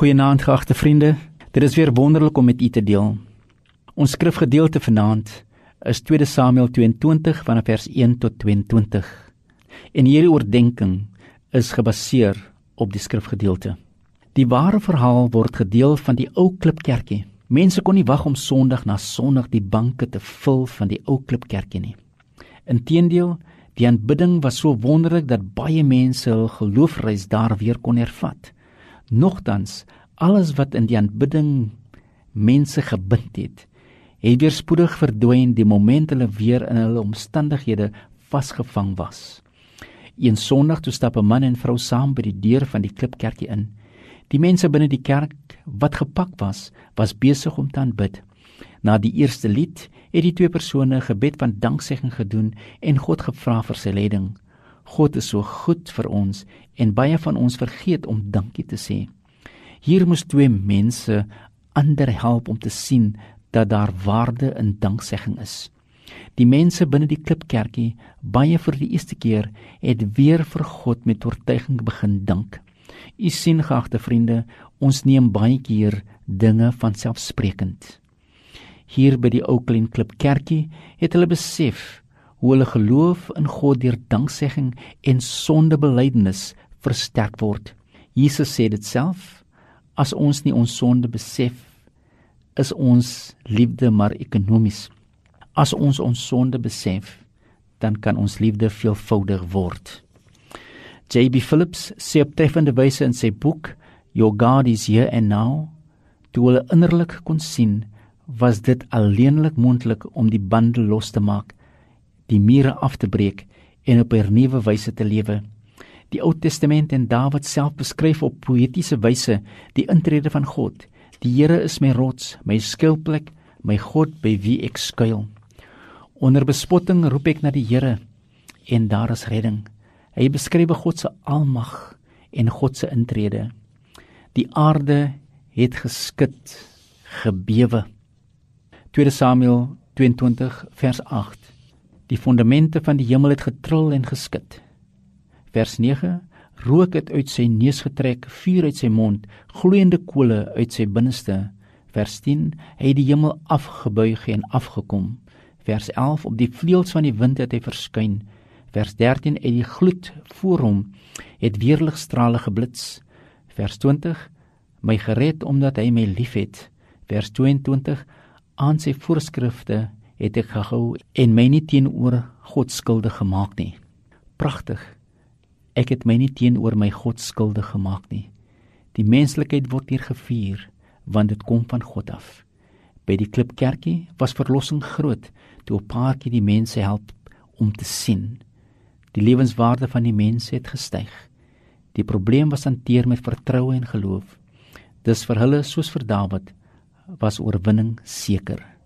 Goeienaand geagte vriende. Dit is weer wonderlik om met u te deel. Ons skrifgedeelte vanaand is 2 Samuel 22 vanaf vers 1 tot 22. En hierdie oordeenking is gebaseer op die skrifgedeelte. Die ware verhaal word gedeel van die ou klipkerkie. Mense kon nie wag om Sondag na Sondag die banke te vul van die ou klipkerkie nie. Inteendeel, die aanbidding was so wonderlik dat baie mense hul geloofreis daar weer kon ervat. Nogtans, alles wat in die aanbidding mense gebind het, het weer spoedig verdwyn die oomblik hulle weer in hulle omstandighede vasgevang was. Een Sondag toe stap 'n man en vrou saam by die deur van die klipkerkie in. Die mense binne die kerk wat gepak was, was besig om te aanbid. Na die eerste lied het die twee persone gebed van danksegging gedoen en God gevra vir sy leiding. God is so goed vir ons en baie van ons vergeet om dankie te sê. Hier moes twee mense ander help om te sien dat daar waarde in danksegging is. Die mense binne die klipkerkie, baie vir die eerste keer, het weer vir God met oortuiging begin dank. U sien geagte vriende, ons neem baie keer dinge van selfsprekend. Hier by die ou klein klipkerkie het hulle besef hoe hulle geloof in God deur danksegging en sondebelydenis versterk word. Jesus sê dit self: As ons nie ons sonde besef, is ons liefde maar ekonomies. As ons ons sonde besef, dan kan ons liefde veelvoudig word. JB Phillips sê op treffende wyse in sy boek Your God is here and now, toe hulle innerlik kon sien, was dit alleenlik moontlik om die bande los te maak die mure af te breek en op 'n nuwe wyse te lewe. Die Ou Testament en Dawid self beskryf op poëtiese wyse die intrede van God. Die Here is my rots, my skuilplek, my God by wie ek skuil. Onder bespotting roep ek na die Here en daar is redding. Hy beskryf God se almag en God se intrede. Die aarde het geskit, gebewe. 2 Samuel 22 vers 8 Die fondamente van die hemel het getril en geskit. Vers 9: Rook het uit sy neus getrek, vuur uit sy mond, gloeiende kole uit sy binneste. Vers 10: Hy het die hemel afgebuig en afgekom. Vers 11: Op die vleuels van die wind het hy verskyn. Vers 13: Uit die gloed voor hom het weerligstrale geblits. Vers 20: My gered omdat hy my liefhet. Vers 22: Aan sy voorskrifte het ek gehou en my nie teenoor God skuldig gemaak nie. Pragtig. Ek het my nie teenoor my God skuldig gemaak nie. Die menslikheid word hier gevier want dit kom van God af. By die klipkerkie was verlossing groot toe 'n paartjie die mense help om te sien. Die lewenswaarde van die mense het gestyg. Die probleem was hanteer met vertroue en geloof. Dis vir hulle soos vir Dawid was oorwinning seker.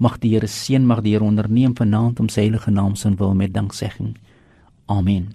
Mag die Here seën, mag die Here onderneem vanaand om sy heilige naam se wil met danksegging. Amen.